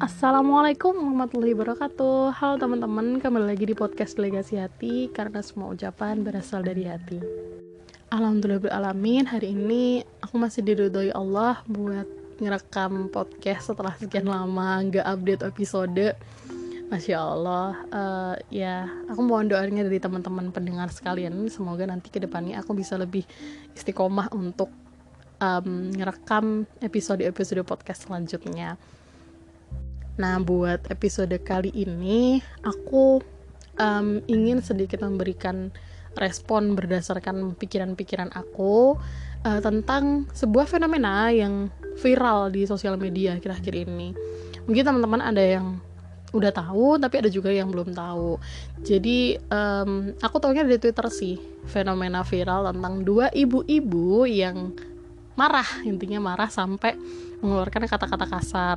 Assalamualaikum warahmatullahi wabarakatuh. Halo teman-teman, kembali lagi di podcast Delegasi Hati Karena semua ucapan berasal dari hati. Alhamdulillahirrahmanirrahim Hari ini aku masih diridhoi Allah Buat ngerekam podcast setelah sekian lama Gak update episode. Masya Allah uh, Ya, aku mohon doanya dari teman-teman pendengar sekalian. Semoga nanti ke depannya aku bisa lebih istiqomah untuk um, ngerekam episode-episode podcast selanjutnya Nah, buat episode kali ini, aku um, ingin sedikit memberikan respon berdasarkan pikiran-pikiran aku uh, tentang sebuah fenomena yang viral di sosial media akhir-akhir ini. Mungkin teman-teman ada yang udah tahu, tapi ada juga yang belum tahu. Jadi, um, aku tahunya dari Twitter sih, fenomena viral tentang dua ibu-ibu yang marah intinya marah sampai mengeluarkan kata-kata kasar.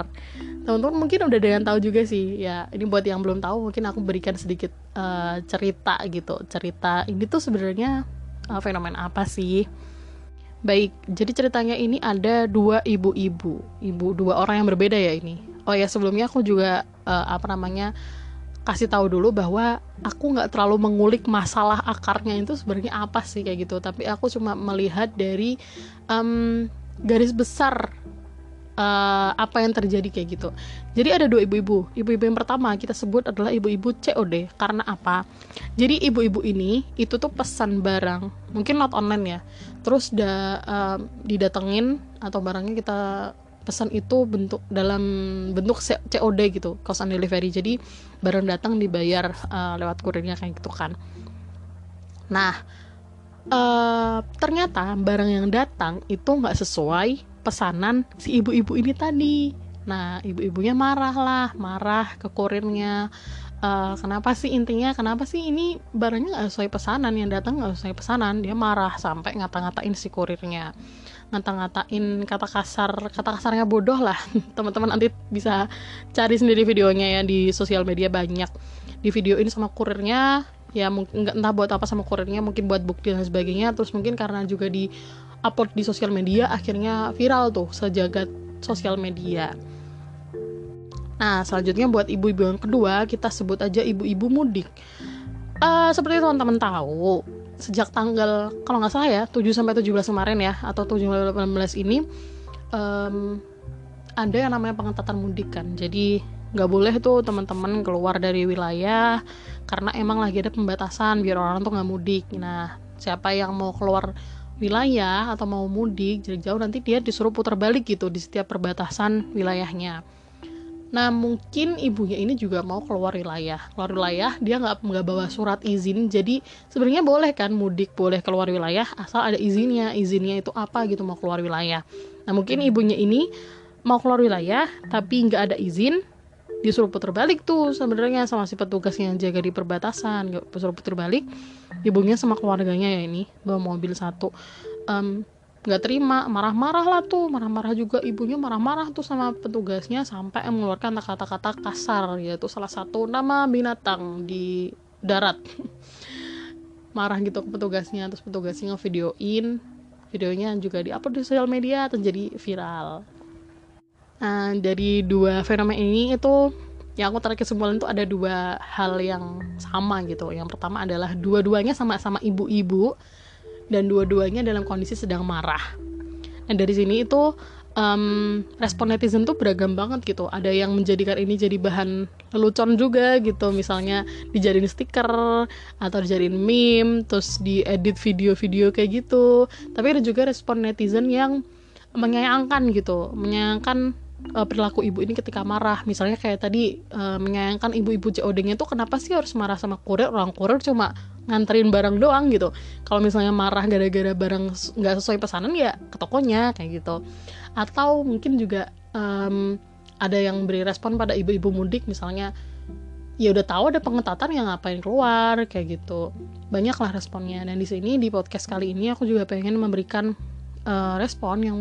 Teman-teman mungkin udah ada yang tahu juga sih. Ya ini buat yang belum tahu mungkin aku berikan sedikit uh, cerita gitu. Cerita ini tuh sebenarnya uh, fenomena apa sih? Baik jadi ceritanya ini ada dua ibu-ibu. Ibu dua orang yang berbeda ya ini. Oh ya sebelumnya aku juga uh, apa namanya kasih tahu dulu bahwa aku nggak terlalu mengulik masalah akarnya itu sebenarnya apa sih kayak gitu. Tapi aku cuma melihat dari um, garis besar uh, apa yang terjadi kayak gitu. Jadi ada dua ibu-ibu. Ibu-ibu yang pertama kita sebut adalah ibu-ibu COD karena apa? Jadi ibu-ibu ini itu tuh pesan barang. Mungkin not online ya. Terus da, uh, didatengin atau barangnya kita pesan itu bentuk dalam bentuk COD gitu. Cost on delivery. Jadi barang datang dibayar uh, lewat kurirnya kayak gitu kan. Nah uh, ternyata barang yang datang itu nggak sesuai pesanan si ibu-ibu ini tadi. Nah ibu-ibunya marah lah marah ke kurirnya. Uh, kenapa sih intinya kenapa sih ini barangnya nggak sesuai pesanan yang datang nggak sesuai pesanan dia marah sampai ngata-ngatain si kurirnya. Ngata-ngatain kata kasar kata kasarnya bodoh lah. Teman-teman nanti bisa cari sendiri videonya ya di sosial media banyak. Di video ini sama kurirnya ya mungkin entah buat apa sama kurirnya mungkin buat bukti dan sebagainya. Terus mungkin karena juga di upload di sosial media akhirnya viral tuh sejagat sosial media nah selanjutnya buat ibu-ibu yang kedua kita sebut aja ibu-ibu mudik uh, seperti teman-teman tahu sejak tanggal kalau nggak salah ya 7 sampai 17 kemarin ya atau 7 sampai 18 ini um, ada yang namanya pengetatan mudik kan. Jadi nggak boleh tuh teman-teman keluar dari wilayah karena emang lagi ada pembatasan biar orang tuh nggak mudik. Nah, siapa yang mau keluar wilayah atau mau mudik jadi jauh nanti dia disuruh putar balik gitu di setiap perbatasan wilayahnya. Nah mungkin ibunya ini juga mau keluar wilayah, keluar wilayah dia nggak nggak bawa surat izin, jadi sebenarnya boleh kan mudik boleh keluar wilayah asal ada izinnya, izinnya itu apa gitu mau keluar wilayah. Nah mungkin ibunya ini mau keluar wilayah tapi nggak ada izin, disuruh putar balik tuh sebenarnya sama si petugas yang jaga di perbatasan, disuruh putar balik, ibunya sama keluarganya ya ini bawa mobil satu. Um, nggak terima marah-marah lah tuh marah-marah juga. Ibunya marah-marah tuh sama petugasnya sampai mengeluarkan kata-kata kasar yaitu salah satu nama binatang di darat. Marah gitu ke petugasnya terus petugasnya ngevideoin. Videonya juga diupload di sosial media terjadi viral nah dari dua fenomena ini itu yang aku tarik kesimpulan itu ada dua hal yang sama gitu yang pertama adalah dua-duanya sama-sama ibu-ibu dan dua-duanya dalam kondisi sedang marah. Nah dari sini itu um, respon netizen tuh beragam banget gitu. Ada yang menjadikan ini jadi bahan lelucon juga gitu, misalnya dijadiin stiker atau dijadiin meme, terus diedit video-video kayak gitu. Tapi ada juga respon netizen yang menyayangkan gitu, menyayangkan uh, perilaku ibu ini ketika marah. Misalnya kayak tadi uh, menyayangkan ibu-ibu COD-nya tuh kenapa sih harus marah sama kurir? Orang kurir cuma nganterin barang doang gitu. Kalau misalnya marah gara-gara barang nggak sesuai pesanan ya ke tokonya kayak gitu. Atau mungkin juga um, ada yang beri respon pada ibu-ibu mudik misalnya ya udah tahu ada pengetatan yang ngapain keluar kayak gitu. Banyaklah responnya. Dan di sini di podcast kali ini aku juga pengen memberikan uh, respon yang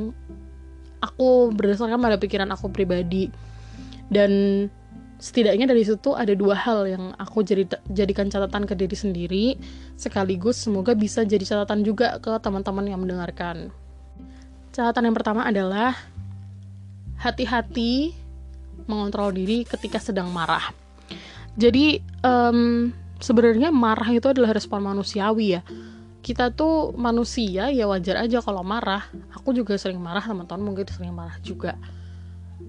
aku berdasarkan pada pikiran aku pribadi dan setidaknya dari situ ada dua hal yang aku jadi jadikan catatan ke diri sendiri sekaligus semoga bisa jadi catatan juga ke teman-teman yang mendengarkan catatan yang pertama adalah hati-hati mengontrol diri ketika sedang marah. Jadi um, sebenarnya marah itu adalah respon manusiawi ya. Kita tuh manusia ya wajar aja kalau marah. Aku juga sering marah teman-teman mungkin sering marah juga.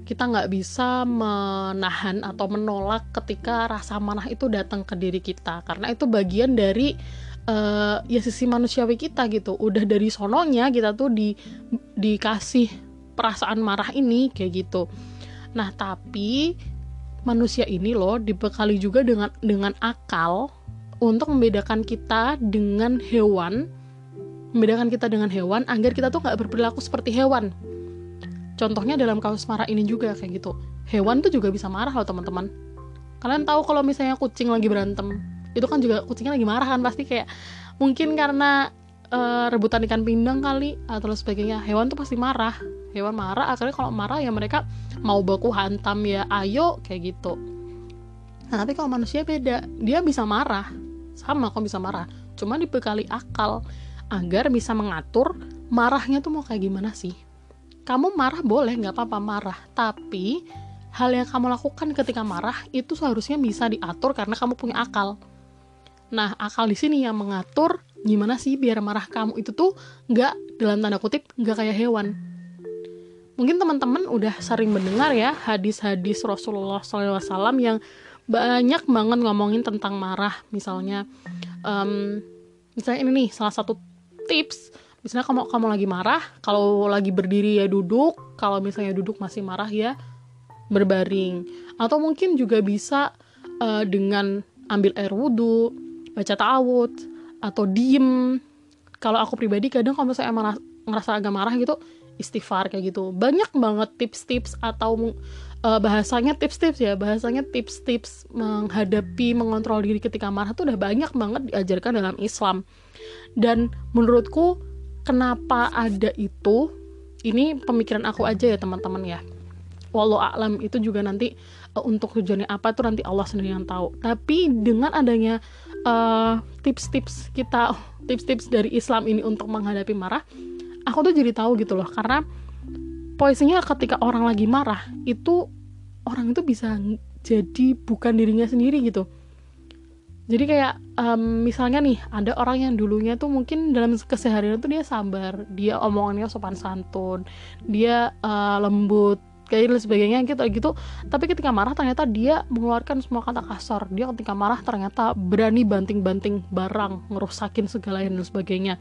Kita nggak bisa menahan atau menolak ketika rasa marah itu datang ke diri kita karena itu bagian dari uh, ya sisi manusiawi kita gitu. Udah dari sononya kita tuh di dikasih perasaan marah ini kayak gitu Nah, tapi manusia ini loh dibekali juga dengan dengan akal untuk membedakan kita dengan hewan, membedakan kita dengan hewan agar kita tuh nggak berperilaku seperti hewan. Contohnya dalam kasus marah ini juga kayak gitu. Hewan tuh juga bisa marah loh teman-teman. Kalian tahu kalau misalnya kucing lagi berantem, itu kan juga kucingnya lagi marah kan pasti kayak mungkin karena uh, rebutan ikan pindang kali atau sebagainya. Hewan tuh pasti marah hewan marah akhirnya kalau marah ya mereka mau baku hantam ya ayo kayak gitu nah tapi kalau manusia beda. Dia bisa marah. Sama kok bisa marah. Cuma dibekali akal. Agar bisa mengatur marahnya tuh mau kayak gimana sih? Kamu marah boleh nggak apa-apa marah. Tapi hal yang kamu lakukan ketika marah itu seharusnya bisa diatur karena kamu punya akal. Nah akal di sini yang mengatur gimana sih biar marah kamu itu tuh nggak dalam tanda kutip nggak kayak hewan. Mungkin teman-teman udah sering mendengar ya hadis-hadis Rasulullah SAW yang banyak banget ngomongin tentang marah misalnya. Um, misalnya ini nih salah satu tips. Misalnya kamu kamu lagi marah kalau lagi berdiri ya duduk kalau misalnya duduk masih marah ya berbaring. Atau mungkin juga bisa uh, dengan ambil air wudhu baca ta'awud atau diem. Kalau aku pribadi kadang kalau misalnya emang ngerasa agak marah gitu istighfar kayak gitu. Banyak banget tips-tips atau uh, bahasanya tips-tips ya bahasanya tips-tips menghadapi mengontrol diri ketika marah tuh udah banyak banget diajarkan dalam Islam. Dan menurutku kenapa ada itu ini pemikiran aku aja ya teman-teman ya. Walau alam itu juga nanti uh, untuk tujuannya apa tuh nanti Allah sendiri yang tahu. Tapi dengan adanya eh, tips-tips uh, kita tips-tips dari Islam ini untuk menghadapi marah aku tuh jadi tahu gitu loh karena poesinya ketika orang lagi marah itu orang itu bisa jadi bukan dirinya sendiri gitu. Jadi kayak um, misalnya nih ada orang yang dulunya tuh mungkin dalam keseharian tuh dia sabar dia omongannya sopan santun dia uh, lembut kayak dan sebagainya gitu gitu. Tapi ketika marah ternyata dia mengeluarkan semua kata kasar. Dia ketika marah ternyata berani banting-banting barang ngerusakin segala dan sebagainya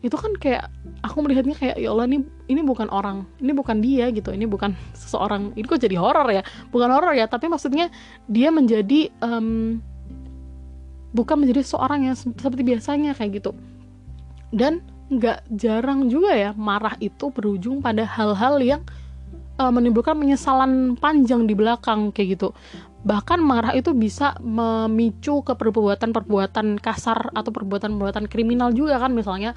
itu kan kayak aku melihatnya kayak ya Allah ini ini bukan orang ini bukan dia gitu. Ini bukan seseorang. Ini kok jadi horor ya? Bukan horor ya tapi maksudnya dia menjadi um, bukan menjadi seorang yang seperti biasanya kayak gitu. Dan nggak jarang juga ya marah itu berujung pada hal-hal yang uh, menimbulkan penyesalan panjang di belakang kayak gitu. Bahkan marah itu bisa memicu ke perbuatan-perbuatan kasar atau perbuatan-perbuatan kriminal juga kan misalnya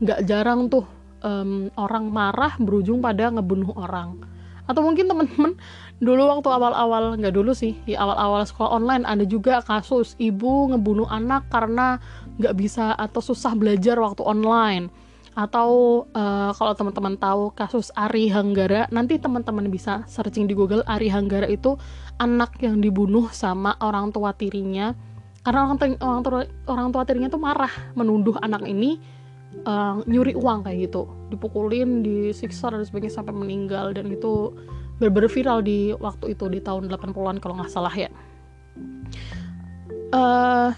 nggak jarang tuh um, orang marah berujung pada ngebunuh orang. Atau mungkin teman-teman dulu waktu awal-awal nggak dulu sih di awal-awal sekolah online ada juga kasus ibu ngebunuh anak karena nggak bisa atau susah belajar waktu online. Atau uh, kalau teman-teman tahu kasus Ari Hanggara nanti teman-teman bisa searching di Google Ari Hanggara itu anak yang dibunuh sama orang tua tirinya. Karena orang, orang tua orang tua tirinya tuh marah menuduh anak ini uh, nyuri uang kayak gitu. Dipukulin disiksa dan sebagainya sampai meninggal. Dan itu bener viral di waktu itu di tahun 80-an kalau nggak salah ya. Uh,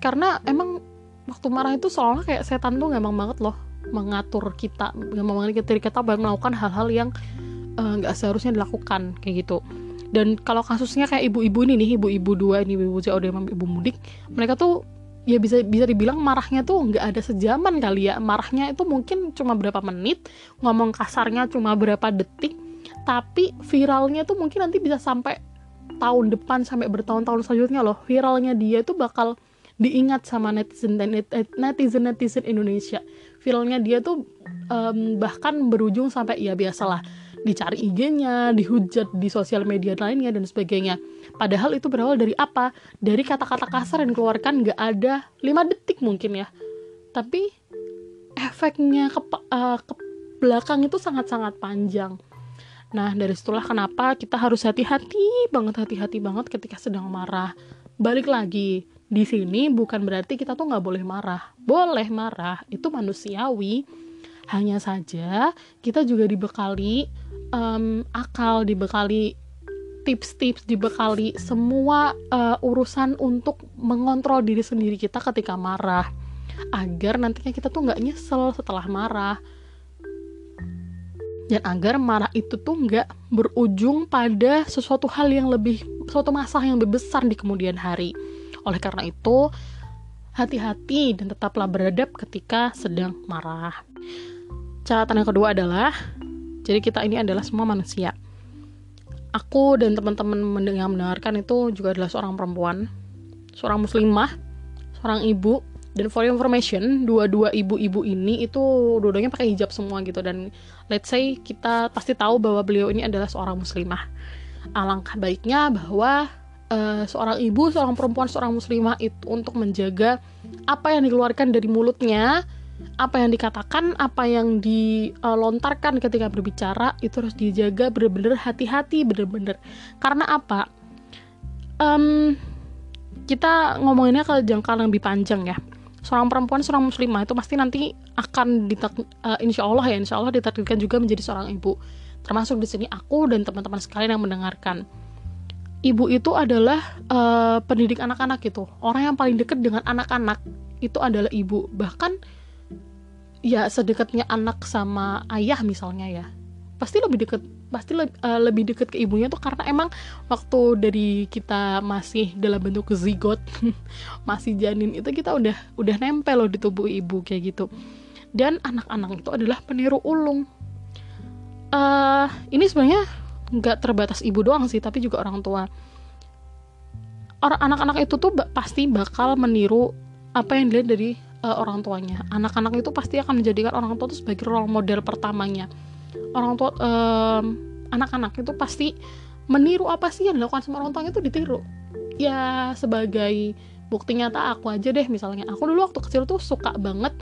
karena emang waktu marah itu soalnya kayak setan tuh emang banget loh mengatur kita gampang banget kita kita melakukan hal-hal yang eh, nggak uh, seharusnya dilakukan kayak gitu. Dan kalau kasusnya kayak ibu-ibu ini nih ibu-ibu dua ini ibu Jauh sama ibu mudik mereka tuh ya bisa bisa dibilang marahnya tuh nggak ada sejaman kali ya. Marahnya itu mungkin cuma berapa menit ngomong kasarnya cuma berapa detik tapi viralnya tuh mungkin nanti bisa sampai tahun depan sampai bertahun-tahun selanjutnya loh. Viralnya dia itu bakal diingat sama netizen dan netizen netizen Indonesia. Viralnya dia tuh um, bahkan berujung sampai ya biasalah dicari IG-nya, dihujat di sosial media lainnya dan sebagainya. Padahal itu berawal dari apa? Dari kata-kata kasar yang dikeluarkan nggak ada 5 detik mungkin ya. Tapi efeknya ke, uh, ke belakang itu sangat-sangat panjang. Nah, dari situlah kenapa kita harus hati-hati banget, hati-hati banget ketika sedang marah. Balik lagi, di sini bukan berarti kita tuh nggak boleh marah. Boleh marah, itu manusiawi. Hanya saja kita juga dibekali um, akal, dibekali tips-tips, dibekali semua uh, urusan untuk mengontrol diri sendiri kita ketika marah. Agar nantinya kita tuh nggak nyesel setelah marah. Dan agar marah itu tuh nggak berujung pada sesuatu hal yang lebih suatu masalah yang lebih besar di kemudian hari. Oleh karena itu hati-hati dan tetaplah beradab ketika sedang marah. Catatan yang kedua adalah jadi kita ini adalah semua manusia aku dan teman-teman mendengar mendengarkan itu juga adalah seorang perempuan seorang muslimah seorang ibu. Dan for information dua-dua ibu-ibu ini itu dua-duanya pakai hijab semua gitu. Dan let's say kita pasti tahu bahwa beliau ini adalah seorang muslimah. Alangkah baiknya bahwa uh, seorang ibu seorang perempuan seorang muslimah itu untuk menjaga apa yang dikeluarkan dari mulutnya apa yang dikatakan, apa yang dilontarkan ketika berbicara itu harus dijaga bener-bener hati-hati bener-bener. Karena apa? Um, kita ngomonginnya ke jangka yang lebih panjang ya. Seorang perempuan seorang muslimah itu pasti nanti akan ditak uh, insya Allah ya insya Allah ditakdirkan juga menjadi seorang ibu. Termasuk di sini aku dan teman-teman sekalian yang mendengarkan. Ibu itu adalah uh, pendidik anak-anak itu. Orang yang paling dekat dengan anak-anak itu adalah ibu. Bahkan ya sedekatnya anak sama ayah misalnya ya. Pasti lebih deket pasti le uh, lebih deket ke ibunya tuh karena emang waktu dari kita masih dalam bentuk zigot masih janin itu kita udah udah nempel loh di tubuh ibu kayak gitu. Dan anak-anak itu adalah peniru ulung. Uh, ini sebenarnya nggak terbatas ibu doang sih tapi juga orang tua. Orang anak-anak itu tuh pasti bakal meniru apa yang dilihat dari uh, orang tuanya. Anak-anak itu pasti akan menjadikan orang tua itu sebagai role model pertamanya. Orang tua um, anak-anak itu pasti meniru apa sih yang dilakukan sama orang tuanya itu ditiru. Ya sebagai bukti nyata aku aja deh misalnya. Aku dulu waktu kecil tuh suka banget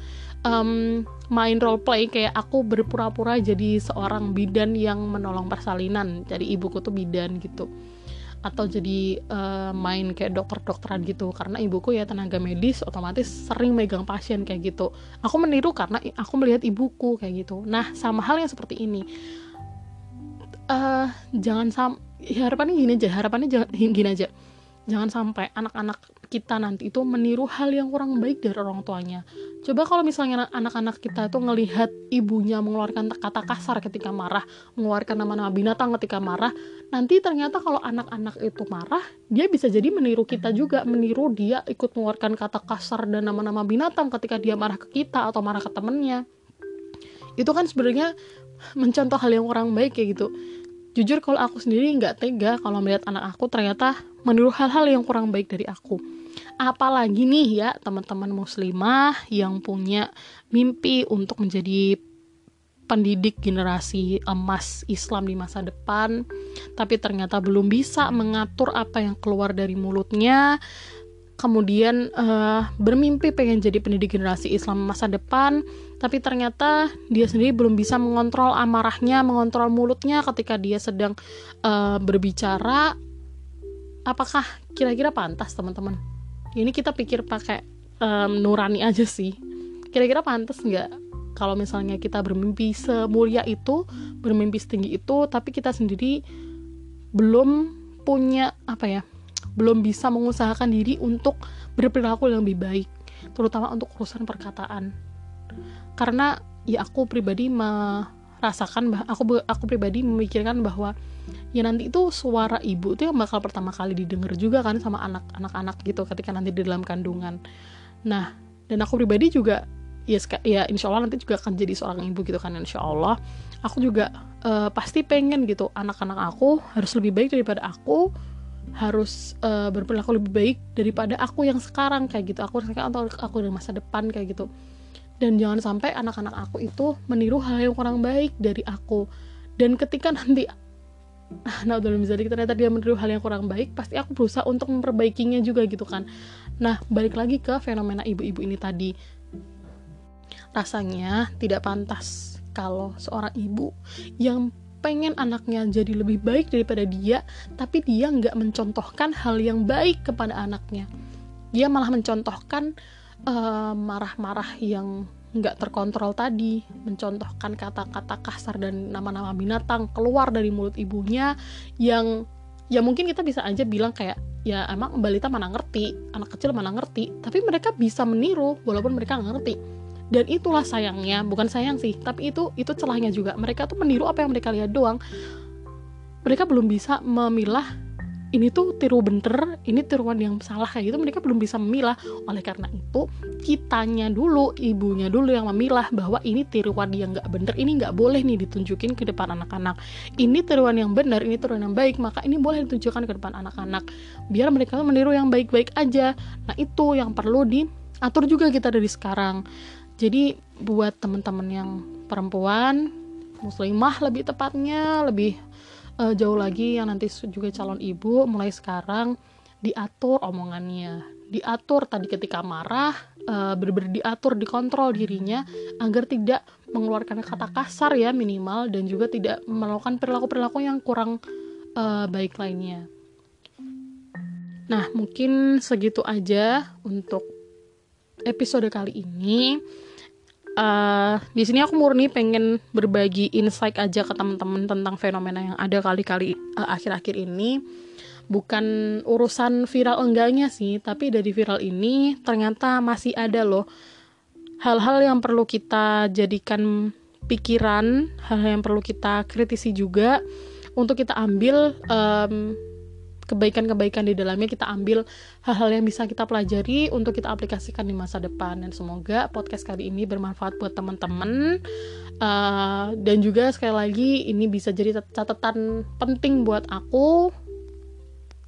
um, main role play. Kayak aku berpura-pura jadi seorang bidan yang menolong persalinan. Jadi ibuku tuh bidan gitu atau jadi uh, main kayak dokter-dokteran gitu. Karena ibuku ya tenaga medis otomatis sering megang pasien kayak gitu. Aku meniru karena aku melihat ibuku kayak gitu. Nah sama hal yang seperti ini. Uh, jangan sam ya harapannya gini aja harapannya jangan gini aja jangan sampai anak-anak kita nanti itu meniru hal yang kurang baik dari orang tuanya. Coba kalau misalnya anak-anak kita itu ngelihat ibunya mengeluarkan kata kasar ketika marah, mengeluarkan nama-nama binatang ketika marah, nanti ternyata kalau anak-anak itu marah, dia bisa jadi meniru kita juga, meniru dia ikut mengeluarkan kata kasar dan nama-nama binatang ketika dia marah ke kita atau marah ke temennya. Itu kan sebenarnya mencontoh hal yang kurang baik kayak gitu jujur kalau aku sendiri nggak tega kalau melihat anak aku ternyata meniru hal-hal yang kurang baik dari aku. Apalagi nih ya teman-teman muslimah yang punya mimpi untuk menjadi pendidik generasi emas Islam di masa depan tapi ternyata belum bisa mengatur apa yang keluar dari mulutnya kemudian uh, bermimpi pengen jadi pendidik generasi Islam masa depan, tapi ternyata dia sendiri belum bisa mengontrol amarahnya, mengontrol mulutnya ketika dia sedang uh, berbicara. Apakah kira-kira pantas, teman-teman? Ini kita pikir pakai um, nurani aja sih. Kira-kira pantas nggak kalau misalnya kita bermimpi semulia itu, bermimpi setinggi itu, tapi kita sendiri belum punya apa ya? Belum bisa mengusahakan diri untuk berperilaku yang lebih baik terutama untuk urusan perkataan. Karena ya aku pribadi merasakan aku aku pribadi memikirkan bahwa ya nanti itu suara ibu itu yang bakal pertama kali didengar juga kan sama anak-anak gitu ketika nanti di dalam kandungan. Nah dan aku pribadi juga ya ya insya Allah nanti juga akan jadi seorang ibu gitu kan insya Allah aku juga uh, pasti pengen gitu anak-anak aku harus lebih baik daripada aku harus uh, berperilaku lebih baik daripada aku yang sekarang kayak gitu. Aku sekarang atau aku di masa depan kayak gitu. Dan jangan sampai anak-anak aku itu meniru hal yang kurang baik dari aku. Dan ketika nanti nah udah bisa ternyata dia meniru hal yang kurang baik pasti aku berusaha untuk memperbaikinya juga gitu kan. Nah balik lagi ke fenomena ibu-ibu ini tadi. Rasanya tidak pantas kalau seorang ibu yang pengen anaknya jadi lebih baik daripada dia tapi dia nggak mencontohkan hal yang baik kepada anaknya. Dia malah mencontohkan marah marah-marah yang nggak terkontrol tadi mencontohkan kata-kata kasar dan nama-nama binatang keluar dari mulut ibunya yang ya mungkin kita bisa aja bilang kayak ya emang balita mana ngerti anak kecil mana ngerti tapi mereka bisa meniru walaupun mereka ngerti dan itulah sayangnya bukan sayang sih tapi itu itu celahnya juga mereka tuh meniru apa yang mereka lihat doang mereka belum bisa memilah ini tuh tiru bener, ini tiruan yang salah kayak gitu mereka belum bisa memilah. Oleh karena itu, kitanya dulu, ibunya dulu yang memilah bahwa ini tiruan yang nggak bener, ini nggak boleh nih ditunjukin ke depan anak-anak. Ini tiruan yang benar, ini tiruan yang baik, maka ini boleh ditunjukkan ke depan anak-anak. Biar mereka meniru yang baik-baik aja. Nah itu yang perlu diatur juga kita dari sekarang. Jadi buat teman-teman yang perempuan, muslimah lebih tepatnya, lebih uh, jauh lagi yang nanti juga calon ibu mulai sekarang diatur omongannya. Diatur tadi ketika marah uh, diatur dikontrol dirinya agar tidak mengeluarkan kata kasar ya minimal dan juga tidak melakukan perilaku-perilaku yang kurang uh, baik lainnya. Nah mungkin segitu aja untuk episode kali ini uh, di sini aku murni pengen berbagi insight aja ke teman-teman tentang fenomena yang ada kali-kali uh, akhir-akhir ini. Bukan urusan viral enggaknya sih tapi dari viral ini ternyata masih ada loh. Hal-hal yang perlu kita jadikan pikiran hal-hal yang perlu kita kritisi juga. Untuk kita ambil um, kebaikan-kebaikan di dalamnya kita ambil hal-hal yang bisa kita pelajari untuk kita aplikasikan di masa depan. Dan semoga podcast kali ini bermanfaat buat teman-teman. Uh, dan juga sekali lagi ini bisa jadi catatan penting buat aku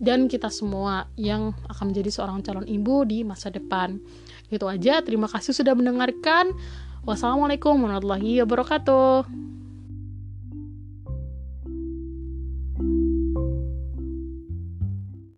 dan kita semua yang akan menjadi seorang calon ibu di masa depan. Itu aja. Terima kasih sudah mendengarkan. Wassalamualaikum warahmatullahi wabarakatuh